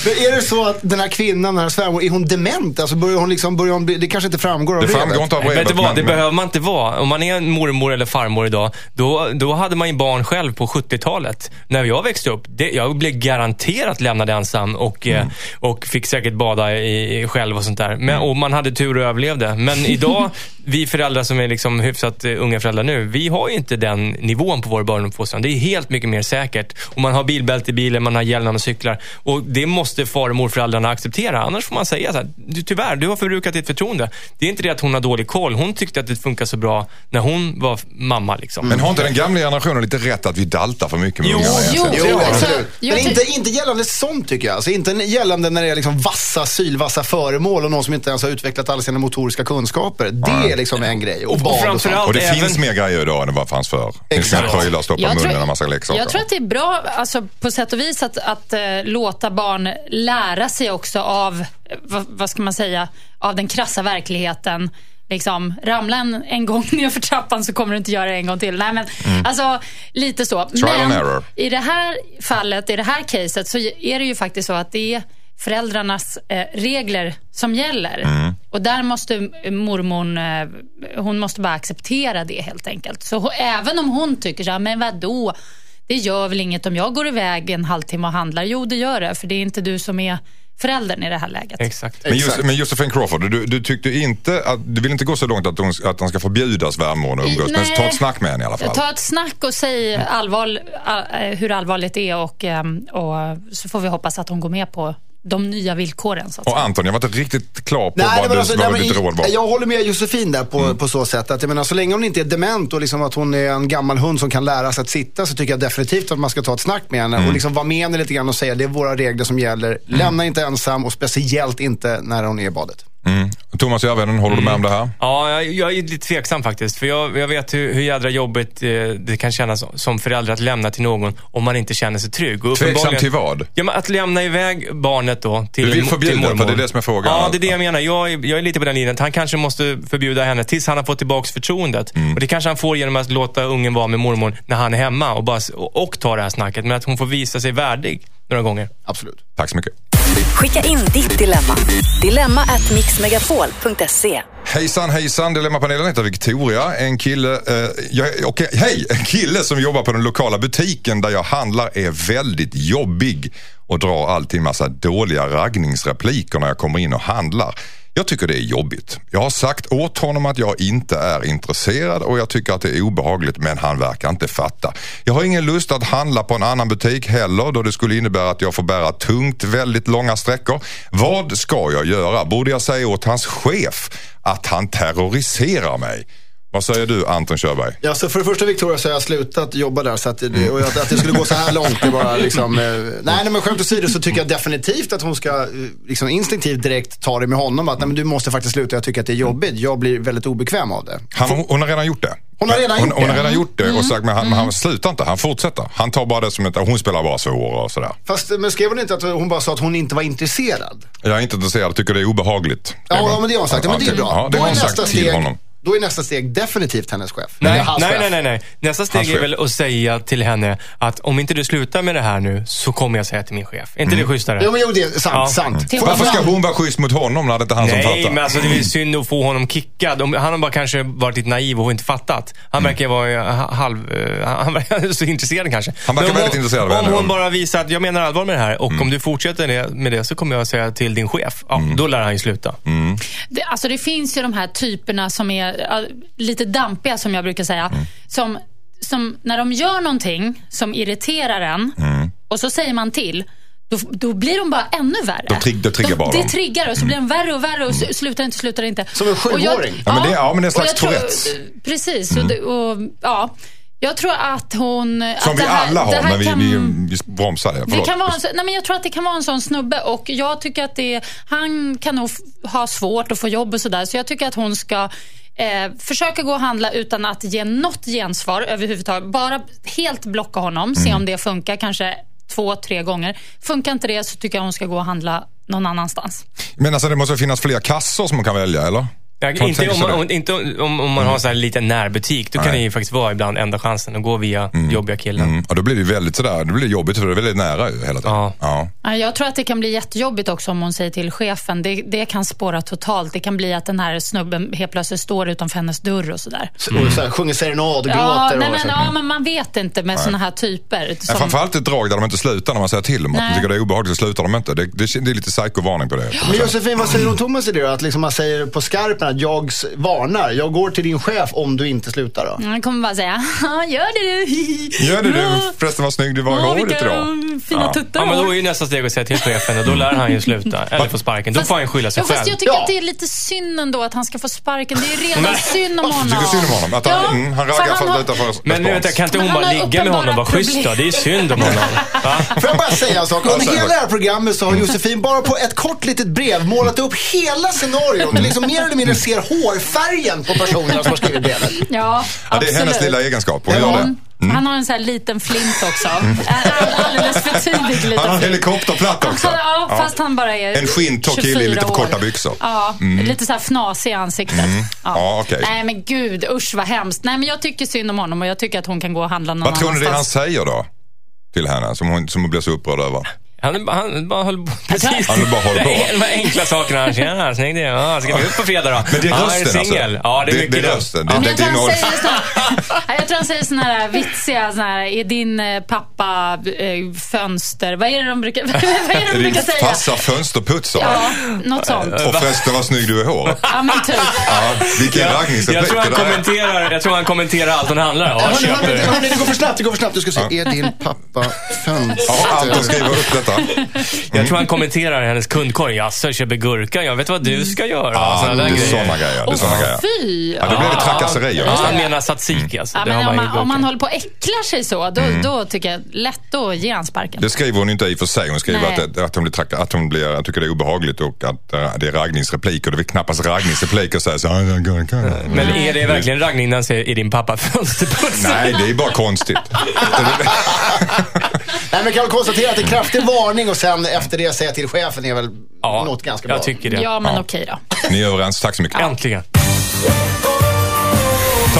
men är det så att den här kvinnan, den här svärmor, är hon dement? Alltså börjar hon liksom, börjar hon, bli- det kanske inte framgår av Det brevet. framgår inte av Nej, brevet. Vet du vad, men- det men- behöver man inte vara. Om man är en mormor eller farmor idag, då, då hade man ju barn själv på 70-talet. När jag växte upp, det, jag blev garanterat lämnad ensam och, Mm. eh, och fick säkert bada i, i själv och sånt där. Men, Mm. och man hade tur och överlevde. Men idag, vi föräldrar som är liksom hyfsat eh, unga föräldrar nu, vi har ju inte den nivån på vår barnuppfostran. Det är helt mycket mer säkert. Och man har bilbälte i bilen, man har hjälm när man cyklar. Och det måste far och morföräldrarna acceptera. Annars får man säga så här, du, tyvärr, du har förbrukat ditt förtroende. Det är inte det att hon har dålig koll. Hon tyckte att det funkar så bra när hon var mamma. Liksom. Men har inte den gamla generationen lite rätt att vi daltar för mycket med Jo, ungarna jo. Jo, Ja. absolut. Jag Men inte, inte gällande sånt tycker jag. Alltså inte gällande när det är liksom vassa, sylvassa föremål och någon som inte ens har utvecklat alla sina motoriska kunskaper. Det är liksom en grej. Och, Och- och och Och det Även- finns mer grejer idag än det var fanns förr. Exakt. prylar, stoppa Jag tror- munnen och en massa leksaker. Jag tror att det är bra alltså, på sätt och vis att, att eh, låta barn lära sig också av, eh, vad, vad ska man säga, av den krassa verkligheten. Liksom, ramla en, en gång ner för trappan så kommer du inte göra det en gång till. Nej, men, Alltså, lite så. Mm. Trial and men error. i det här fallet, i det här caset, så är det ju faktiskt så att det är föräldrarnas eh, regler som gäller. Mm. Och där måste mormon, eh, hon måste bara acceptera det helt enkelt. Så hon, även om hon tycker så här, men vadå? Det gör väl inget om jag går iväg en halvtimme och handlar? Jo, det gör det, för det är inte du som är föräldern i det här läget. Exakt. Men, just, men Josefin Crawford, du, du tyckte inte att, du vill inte gå så långt att hon, att hon ska förbjuda svärmor att umgås, men Nej. ta ett snack med henne i alla fall. Ta ett snack och säg allvar, eh, hur allvarligt det är och, ehm, och så får vi hoppas att hon går med på de nya villkoren. Så att Och. Anton, jag var inte riktigt klar på Nej, vad, du, alltså, vad nej, ditt råd var. Jag håller med Josefin där på, Mm. på så sätt att jag menar, så länge hon inte är dement och liksom att hon är en gammal hund som kan lära sig att sitta så tycker jag definitivt att man ska ta ett snack med henne Mm. och liksom vara med henne lite grann och säga det är våra regler som gäller. Lämna inte ensam och speciellt inte när hon är i badet. Mm. Thomas Järvheden, håller du med om det här? Ja, jag, jag är lite tveksam faktiskt. För jag, jag vet hur, hur jädra jobbigt eh, det kan kännas som- förälder att lämna till någon om man inte känner sig trygg. Och Tveksam till vad? Ja, men att lämna iväg barnet då till Du vill förbjuda, till mormor. för det är det som är frågan. Ja, det är det jag menar. Jag är, jag är lite på den linjen. Han kanske måste förbjuda henne tills han har fått tillbaka förtroendet. Mm. Och Det kanske han får genom att låta ungen vara med mormor när han är hemma och, bara, och, och ta det här snacket. Men att hon får visa sig värdig några gånger. Absolut. Tack så mycket. Skicka in ditt dilemma. Dilemma at mixmegapol.se. Hejsan hejsan, Dilemmapanelen heter Victoria. En kille, eh, jag, okej, hej, en kille som jobbar på den lokala butiken där jag handlar är väldigt jobbig och drar alltid en massa dåliga raggningsrepliker när jag kommer in och handlar. Jag tycker det är jobbigt. Jag har sagt åt honom att jag inte är intresserad och jag tycker att det är obehagligt men han verkar inte fatta. Jag har ingen lust att handla på en annan butik heller då det skulle innebära att jag får bära tungt väldigt långa sträckor. Vad ska jag göra? Borde jag säga åt hans chef att han terroriserar mig? Vad säger du Anton Körberg? Ja, så för det första Victoria så har jag slutat jobba där så att, det- och att, att det skulle gå så här långt det bara liksom, eh, nej, nej men skämt åsido så tycker jag definitivt att hon ska eh, liksom instinktivt direkt ta det med honom att nej, men du måste faktiskt sluta, jag tycker att det är jobbigt, jag blir väldigt obekväm av det. Han, hon har redan gjort det. Hon har redan hon, gjort hon har det. redan gjort det och sagt men han, men han slutar inte, han fortsätter. Han tar bara det som ett, hon spelar bara svår och sådär. Fast men skrev hon inte att hon bara sa att hon inte var intresserad? Jag är inte intresserad, tycker det är obehagligt. Ja, ja men det har hon sagt, ja, men det är bra. Ja, det Då har är hon nästa steg- honom. Då är nästa steg definitivt hennes chef. Nej, nej, chef. nej, nej, nej. Nästa steg Hans är chef. väl att säga till henne att om inte du slutar med det här nu så kommer jag säga till min chef. Är inte det schysstare? Jo, men jo, det är sant. Ja. sant. Till Varför ska hon vara schysst mot honom när det inte är han som Nej, fattar? men alltså det är synd att få honom kickad. Om- Han har bara kanske varit lite naiv och inte fattat. Han Mm. verkar vara eh, ha- halv... eh, Han verkar så intresserad kanske. Han verkar om väldigt hon- intresserad av Om henne. Mm. hon bara visar att jag menar allvar med det här och om du fortsätter med det så kommer jag säga till din chef. Ja, då lär han ju sluta. Mm. Det, alltså det finns ju de här typerna som är lite dampiga som jag brukar säga. Mm. Som, som när de gör någonting som irriterar en Mm. och så säger man till. Då, då blir de bara ännu värre. De trigg- det triggar de, bara Det dem. triggar och så blir de värre och värre och s- slutar inte, slutar inte. Som en Och jag- sjuåring. Ja, men det- ja, men det är en och slags Tourettes. Precis. Och, det, och, ja, jag tror att hon... Som att vi det här- alla det har, men vi, kan- vi, vi bromsar det. det kan vara en, nej men jag tror att det kan vara en sån snubbe och jag tycker att det, han kan nog ha svårt att få jobb och sådär. Så jag tycker att hon ska eh, försöka gå och handla utan att ge något gensvar överhuvudtaget. Bara helt blocka honom, se om det funkar. Kanske två, tre gånger. Funkar inte det så tycker jag hon ska gå och handla någon annanstans. Men alltså det måste finnas fler kassor som man kan välja eller? Ja, Kan inte om man, det. inte om, om man har en sån här liten närbutik. Då kan Nej. det ju faktiskt vara ibland enda chansen att gå via jobbiga killen. Mm. Och då blir det väldigt sådär, det blir jobbigt för det är väldigt nära ju hela tiden. Ja. Ja. Ja, Jag tror att det kan bli jättejobbigt också om hon säger till chefen. Det, det kan spåra totalt. Det kan bli att den här snubben helt plötsligt står utanför hennes dörr och sådär. Och så här, sjunger serenad och Ja, gråter. nej, och men, så. ja, men man vet inte med såna här typer. Men Som, framförallt ett drag där de inte slutar när man säger till dem att de tycker det är obehagligt så slutar de inte. Det, det, det är lite psykovarning på det. Men Josefin, vad säger du om Thomas idé då? Att liksom man säger på skarpen att jag varnar, jag går till din chef om du inte slutar då? han kommer bara säga, "Ja, gör det du. Gör det du, Ja. förresten vad snygg du var i Ja, håret idag. fina Ja. tuttar Ja, men då har." är ju nästa steg att säga till chefen och då lär han ju sluta. Eller få sparken. Då får han skylla sig Ja, fast själv. jag tycker Ja. att det är lite synd ändå att han ska få sparken. Det är redan synd om honom. Tycker synd om honom. Att han, mm, han för raggar han fast har- utanför Men nu vänta, kan inte hon han bara ligga med honom och vara schysst då? Det är synd om honom. Får jag bara säga en sak? Ja, Under säg hela det. här programmet så har Josefin bara på ett kort litet brev målat upp hela scenariot. Du liksom mer eller mindre ser hårfärgen på personerna som har skrivit brevet. Ja, Ja, det är hennes lilla egenskap. Hon gör det. Mm. Han har en sån här liten flint också. All- Alldeles för tidig liten Han har en helikopterplatta också. Ja, fast han bara är En skinntorr kille i 24 lite för korta byxor. Ja, lite så här fnasig i ansiktet. Ja, okej. Nej men gud, usch vad hemskt. Nej men jag tycker synd om honom och jag tycker att hon kan gå och handla någon Vad tror ni det han annanstans. säger då? Till henne, som hon, som hon blir så upprörd över. Han, han bara håller på. Precis. Han bara håller på. Det är De enkla sakerna. Tjena, snygg det. Ja, ska vi ut på fredag då? Men det är ja, rösten är du singel? alltså. Ja, det är Det- mycket det är det. rösten. Ja. Det- Men jag, tror han säger såna, Ja, jag tror han säger såna här vitsiga, såna här, är din eh, pappa eh, fönster, vad är det de brukar, vad är det de brukar säga? farsa fönsterputsare. Ja, något sånt. Och förresten vad snygg du är i håret. Ja men typ. Ja, vilken Jag, raggningsreplik jag, tror han det är. kommenterar, jag tror han kommenterar allt hon handlar om. Ja, det går för snabbt, det går för snabbt. Du ska se, är din pappa fönster? Ja, Anton skriver upp detta. Jag tror han kommenterar hennes kundkorg. Jaså, köper gurka? Jag vet vad du ska göra. Ja, Såna där det är sådana grejer. Det är såna grejer. Fy! Ja, då blir det trakasserier. Ja, han menar tzatziki alltså. Ja, men om, man om man håller på och äcklar sig så, då, då tycker jag lätt att ge han sparken. Det skriver hon inte i och för sig. Hon skriver Nej. att, att hon blir, traka, att hon blir, tycker det är obehagligt och att eh, det är raggningsrepliker. Det är knappast raggningsrepliker att säga så. "Ja, ja, gurka." Men är det verkligen raggning när han säger, är din pappa fönsterputsare? Nej, det är bara konstigt. Nej, men kan konstatera att det är kraftig varning och sen efter det säga till chefen är väl Ja, något ganska bra. jag tycker det. Ja, men Ja. okej då. Ni är överens. Tack så mycket. Äntligen.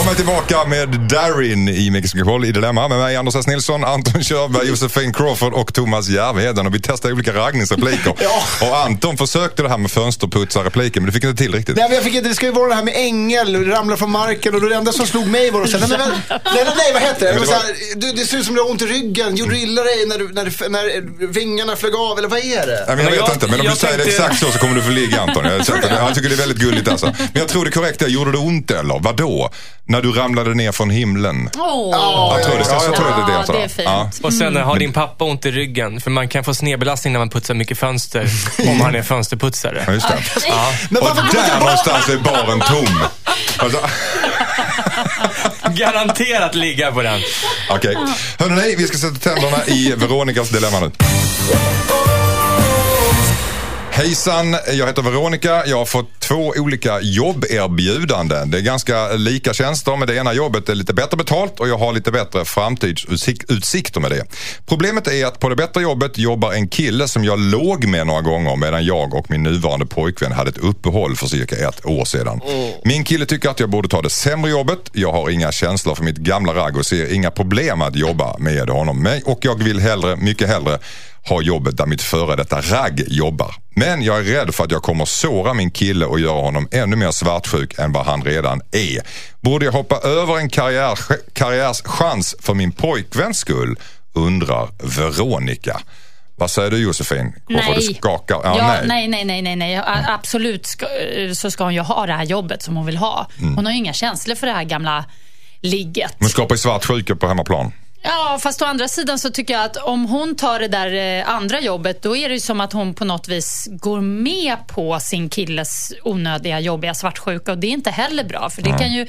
Mig tillbaka med Darin i Mix Megapol i Dilemma med mig Anders S. Nilsson, Anton Körberg, Josefin Crawford och Thomas Järvheden. Och vi testar olika raggningsrepliker. Ja. Och Anton försökte det här med fönsterputsar-repliken men det fick inte till riktigt. Nej, men jag fick inte, det ska ju vara det här med ängel, ramla från marken och det enda som slog mig var att säga, nej, nej, nej, nej, vad heter det? det, var så här, du, det ser ut som du har ont i ryggen, gjorde du illa dig när, du, när, du, när vingarna flög av eller vad är det? Nej, men jag vet jag- inte, men om du säger det exakt så så kommer du få ligga Anton. Jag, jag, jag tycker det är väldigt gulligt alltså. Men jag tror det korrekta är, gjorde det ont eller? Vadå? När du ramlade ner från himlen? Åh. Jag tror det, ja, jag tror det är det han sa. Ja, det är fint. Ja. Och sen har din pappa ont i ryggen? För man kan få snedbelastning när man putsar mycket fönster. om han är fönsterputsare. Ja, just det. Men Och där någonstans är baren tom. Alltså, Garanterat ligga på den. Okej. Hörrni, vi ska sätta tänderna i Veronicas dilemma nu. Hejsan, jag heter Veronica. Jag har fått två olika jobberbjudanden. Det är ganska lika tjänster men det ena jobbet är lite bättre betalt och jag har lite bättre framtidsutsikter med det. Problemet är att på det bättre jobbet jobbar en kille som jag låg med några gånger medan jag och min nuvarande pojkvän hade ett uppehåll för cirka ett år sedan. Min kille tycker att jag borde ta det sämre jobbet. Jag har inga känslor för mitt gamla ragg och ser inga problem att jobba med honom. Och jag vill hellre, mycket hellre ha jobbet där mitt före detta ragg jobbar. Men jag är rädd för att jag kommer såra min kille och göra honom ännu mer svartsjuk än vad han redan är. Borde jag hoppa över en karriär, karriärschans för min pojkväns skull? Undrar Veronica. Vad säger du Josefin? Varför Nej. du skakar? Ja, Ja, nej. nej, nej, nej, nej. A- Absolut ska, så ska hon ju ha det här jobbet som hon vill ha. Mm. Hon har ju inga känslor för det här gamla ligget. Men skapar ju svartsjuka på hemmaplan. Ja, fast å andra sidan så tycker jag att om hon tar det där eh, andra jobbet, då är det ju som att hon på något vis går med på sin killes onödiga, jobbiga svartsjuka och det är inte heller bra, för det kan ju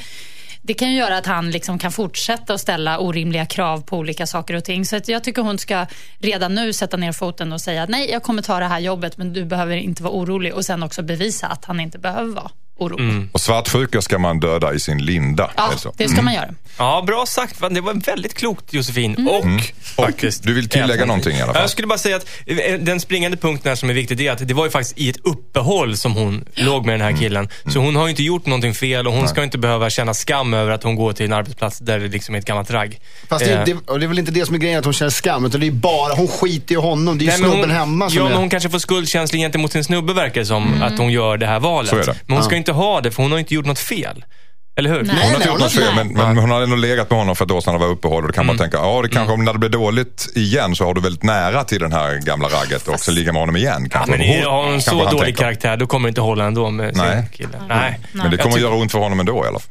det kan ju göra att han liksom kan fortsätta att ställa orimliga krav på olika saker och ting. Så jag tycker hon ska redan nu sätta ner foten och säga nej, jag kommer ta det här jobbet, men du behöver inte vara orolig. Och sen också bevisa att han inte behöver vara. Oro. Och svartsjuka ska man döda i sin linda. Ja, är det ska man göra. Ja, bra sagt. Det var väldigt klokt Josefin. Mm. Och, Och faktiskt. du vill tillägga Även- någonting i alla fall? Jag skulle bara säga att eh, den springande punkten här som är viktig, det är att det var ju faktiskt i ett uppehåll som hon låg med den här Mm. killen. Så hon har ju inte gjort någonting fel och hon ska inte behöva känna skam över att hon går till en arbetsplats där det liksom är ett gammalt ragg. Fast det, Eh, det, och det är väl inte det som är grejen, att hon känner skam. Utan det är bara, hon skiter i honom. Det är ju Nej, snubben hon, hemma som Ja, är... men hon kanske får skuldkänsla gentemot sin snubbe verkar det som, att hon gör det här valet. Så är det. Men hon ska inte ha det, för hon har inte gjort något fel. Eller hur? Nej. Hon har inte gjort något fel, men, men hon har ändå legat med honom för ett år sedan det var uppehåll. Och då kan man Mm. tänka, ja det kanske, om när det blir dåligt igen så har du väldigt nära till den här gamla ragget och så ligga med honom igen. Ja, Kanske. men Hon- har hon så dålig tänker. karaktär, då kommer det inte hålla ändå med Nej. sin kille. Nej. Men det Jag kommer tycker- göra ont för honom ändå i alla fall.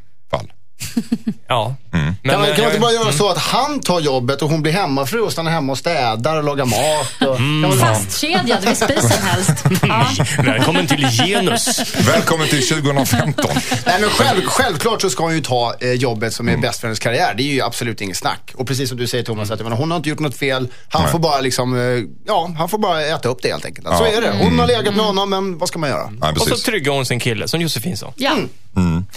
Ja. Mm. Men, Kan man, eh, kan man inte bara göra så att han tar jobbet och hon blir hemmafru och stannar hemma och städar och lagar mat? Och, Mm. man, Fastkedjad vid spisen helst. Ja. Välkommen till genus. Välkommen till 2015. Nej, men själv, självklart så ska hon ju ta eh, jobbet som är Mm. bäst för hennes karriär. Det är ju absolut inget snack. Och precis som du säger Thomas, att menar, hon har inte gjort något fel. Han Nej. får bara liksom, eh, ja, han får bara äta upp det helt enkelt. Så Ja. är det. Hon har legat med honom, men vad ska man göra? Nej, Och så tryggar hon sin kille, som Josefin sa. Ja.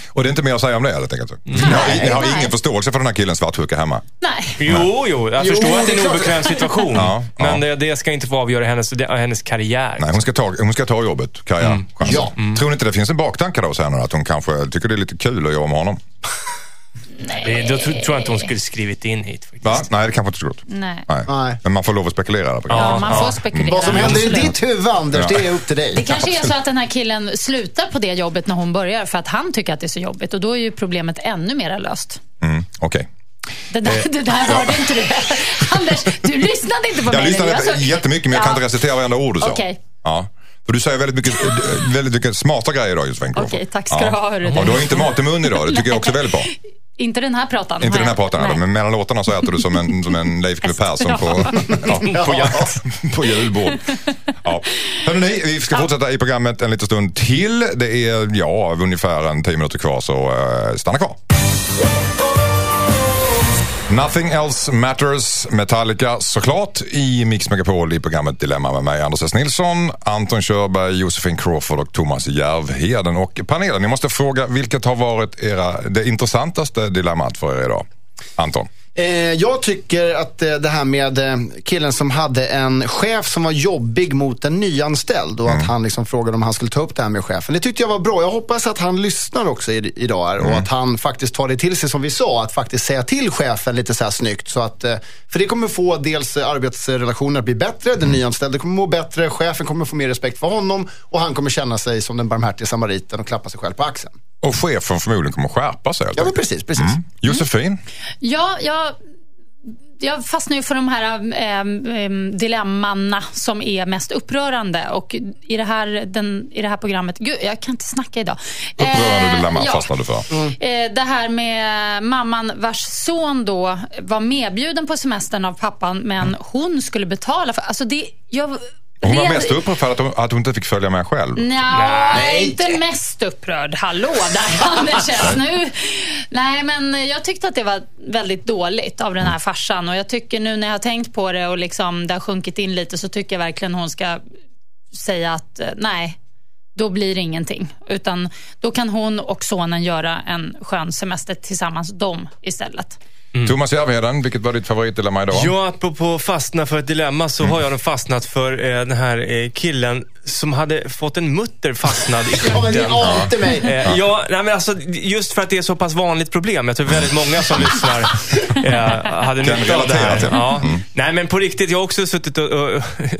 Och det är inte mer att säga om det helt enkelt. Ni har, ni har ingen förståelse för den här killens svartsjuka hemma. Nej. Jo, jo, jag Jo, förstår att det är en obekväm situation. Ja, ja. Men det, det ska inte få avgöra hennes, det, hennes karriär. Nej, hon ska ta, hon ska ta jobbet, karriärchansen. Ja. Tror ni inte det finns en baktanke då sen att hon kanske tycker det är lite kul att jobba med honom? Det, då tro- tror jag inte hon skulle skrivit in hit faktiskt. Va? Nej, det kanske inte så gott. Nej. Nej. Nej. Men man får lov att spekulera där Ja, man får spekulera. Vad som händer i ditt huvud Anders, Ja. det är upp till dig. Det kanske är så att den här killen slutar på det jobbet när hon börjar för att han tycker att det är så jobbigt och då är ju problemet ännu mer löst. Mm, Okej. Det där, det där hörde inte du. Anders, du lyssnade inte på Jag mig. lyssnade nu. Alltså- jättemycket men jag kan Ja. inte recitera varenda ord du sa. Okej. Ja. För du säger väldigt mycket, eh, väldigt mycket smarta grejer idag Josefin. Okej, tack ska du ha, hörru du. Och du har inte mat i mun idag, det tycker jag också är väldigt bra. Inte den här pratan. Inte den här pratan Nej. men mellan låtarna så äter du som en, som en Leif GW Persson på, ja, På jakt. på julbord. Ja. Hörrni, vi ska fortsätta i programmet en liten stund till. Det är ja, ungefär en tio minuter kvar så uh, stanna kvar. Nothing else matters, Metallica såklart i Mix Megapol i programmet Dilemma med mig Anders S. Nilsson, Anton Körberg, Josefin Crawford och Thomas Järvheden. Och panelen, ni måste fråga vilket har varit era, det intressantaste dilemmat för er idag? Anton? Eh, jag tycker att eh, det här med eh, killen som hade en chef som var jobbig mot en nyanställd och att han liksom frågade om han skulle ta upp det här med chefen. Det tyckte jag var bra. Jag hoppas att han lyssnar också idag här, och att han faktiskt tar det till sig som vi sa, att faktiskt säga till chefen lite så här snyggt. Så att, för det kommer få dels arbetsrelationer att bli bättre, den nyanställde kommer må bättre, chefen kommer få mer respekt för honom och han kommer känna sig som den barmhärtiga samariten och klappa sig själv på axeln. Och chefen förmodligen kommer skärpa sig Ja men precis, precis. Josefin? Ja, jag, jag fastnar ju för de här eh, dilemmanna som är mest upprörande. Och i det här, den, i det här programmet... Gud, jag kan inte snacka idag. Upprörande Eh, dilemma ja. fastnar du för. Eh, Det här med mamman vars son då var medbjuden på semestern av pappan men hon skulle betala för... Alltså det, jag, Hon var mest upprörd för att hon, att hon inte fick följa med själv. Nja, Nej. inte mest upprörd. Hallå där Anders nu. Nej, men jag tyckte att det var väldigt dåligt av den här farsan. Och jag tycker nu när jag har tänkt på det och liksom det har sjunkit in lite så tycker jag verkligen hon ska säga att eh, nej, då blir det ingenting. Utan då kan hon och sonen göra en skön semester tillsammans, de istället. Thomas Järvheden, vilket var ditt favoritdilemma idag? Ja, apropå fastna för ett dilemma så har jag fastnat för eh, den här eh, killen som hade fått en mutter fastnad i Ja men det stjärten. ante mig. Eh, ja, nej, men alltså, just för att det är så pass vanligt problem. Jag tror väldigt många som lyssnar eh, hade nytta av det relatera här. till. Ja. Nej, men på riktigt, jag har också suttit och, och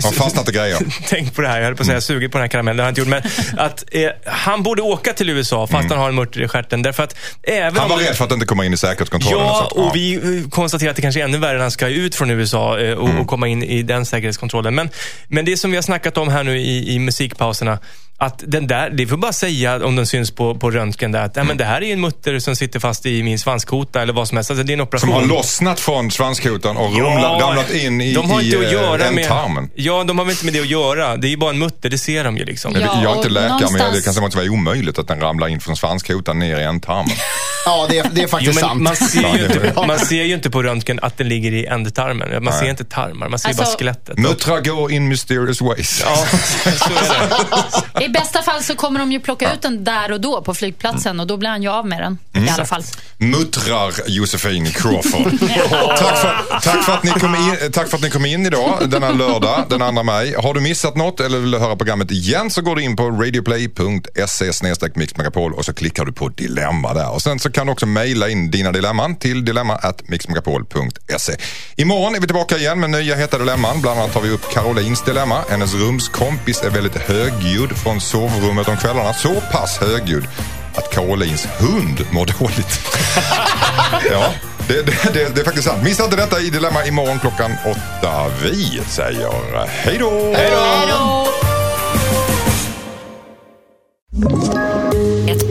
Har fastnat i grejer. tänkt på det här. Jag höll på att säga sugit på den här karamellen, det har jag inte gjort. Men att eh, han borde åka till USA fast han har en mutter i stjärten. Därför att även Han var om... rädd för att inte komma in i säkerhetskontrollen. Ja, så att- och vi konstaterar att det kanske är ännu värre när han ska ut från USA eh, och, och komma in i den säkerhetskontrollen. Men, men det som vi har snackat om här nu i, i musikpauserna, att den där, det får bara säga om den syns på, på röntgen där, att nej, men det här är en mutter som sitter fast i min svanskota eller vad som helst. Alltså, det är en operation. Som har lossnat från svanskotan och rumlat, ramlat in i, de har inte i att göra eh, med, ändtarmen. Ja, de har väl inte med det att göra. Det är ju bara en mutter, det ser de ju liksom. Jag är Ja, inte läkare men det någonstans- kanske måste vara omöjligt att den ramlar in från svanskotan ner i ändtarmen. Ja, det är, det är Jo, faktiskt men sant. man, ser Ja, ju inte, man ser ju inte på röntgen att den ligger i ändtarmen. Man ser inte tarmar, man ser Alltså- bara skelettet. Muttra går in mysterious ways. Ja, så är det. I bästa fall så kommer de ju plocka ut den där och då på flygplatsen och då blir han ju av med den. I alla fall. Muttrar Josefin Crawford. tack, för, tack, för att ni kom in, tack för att ni kom in idag, denna lördag, den andra maj. Har du missat något eller vill du höra programmet igen så går du in på radioplay.se mixmegapol och så klickar du på dilemma där. Och sen så kan du också mejla in dina dilemman till dilemma.mixmegapol.se. Imorgon är vi tillbaka igen med nya heta dilemman. Bland annat tar vi upp Carolins dilemma. Hennes rumskompis är väldigt högljudd från sovrummet om kvällarna. Så pass högljudd att Carolins hund mår dåligt. ja, det, det, det, det är faktiskt sant. Missa inte detta i Dilemma imorgon klockan åtta. Vi säger hej då! Ett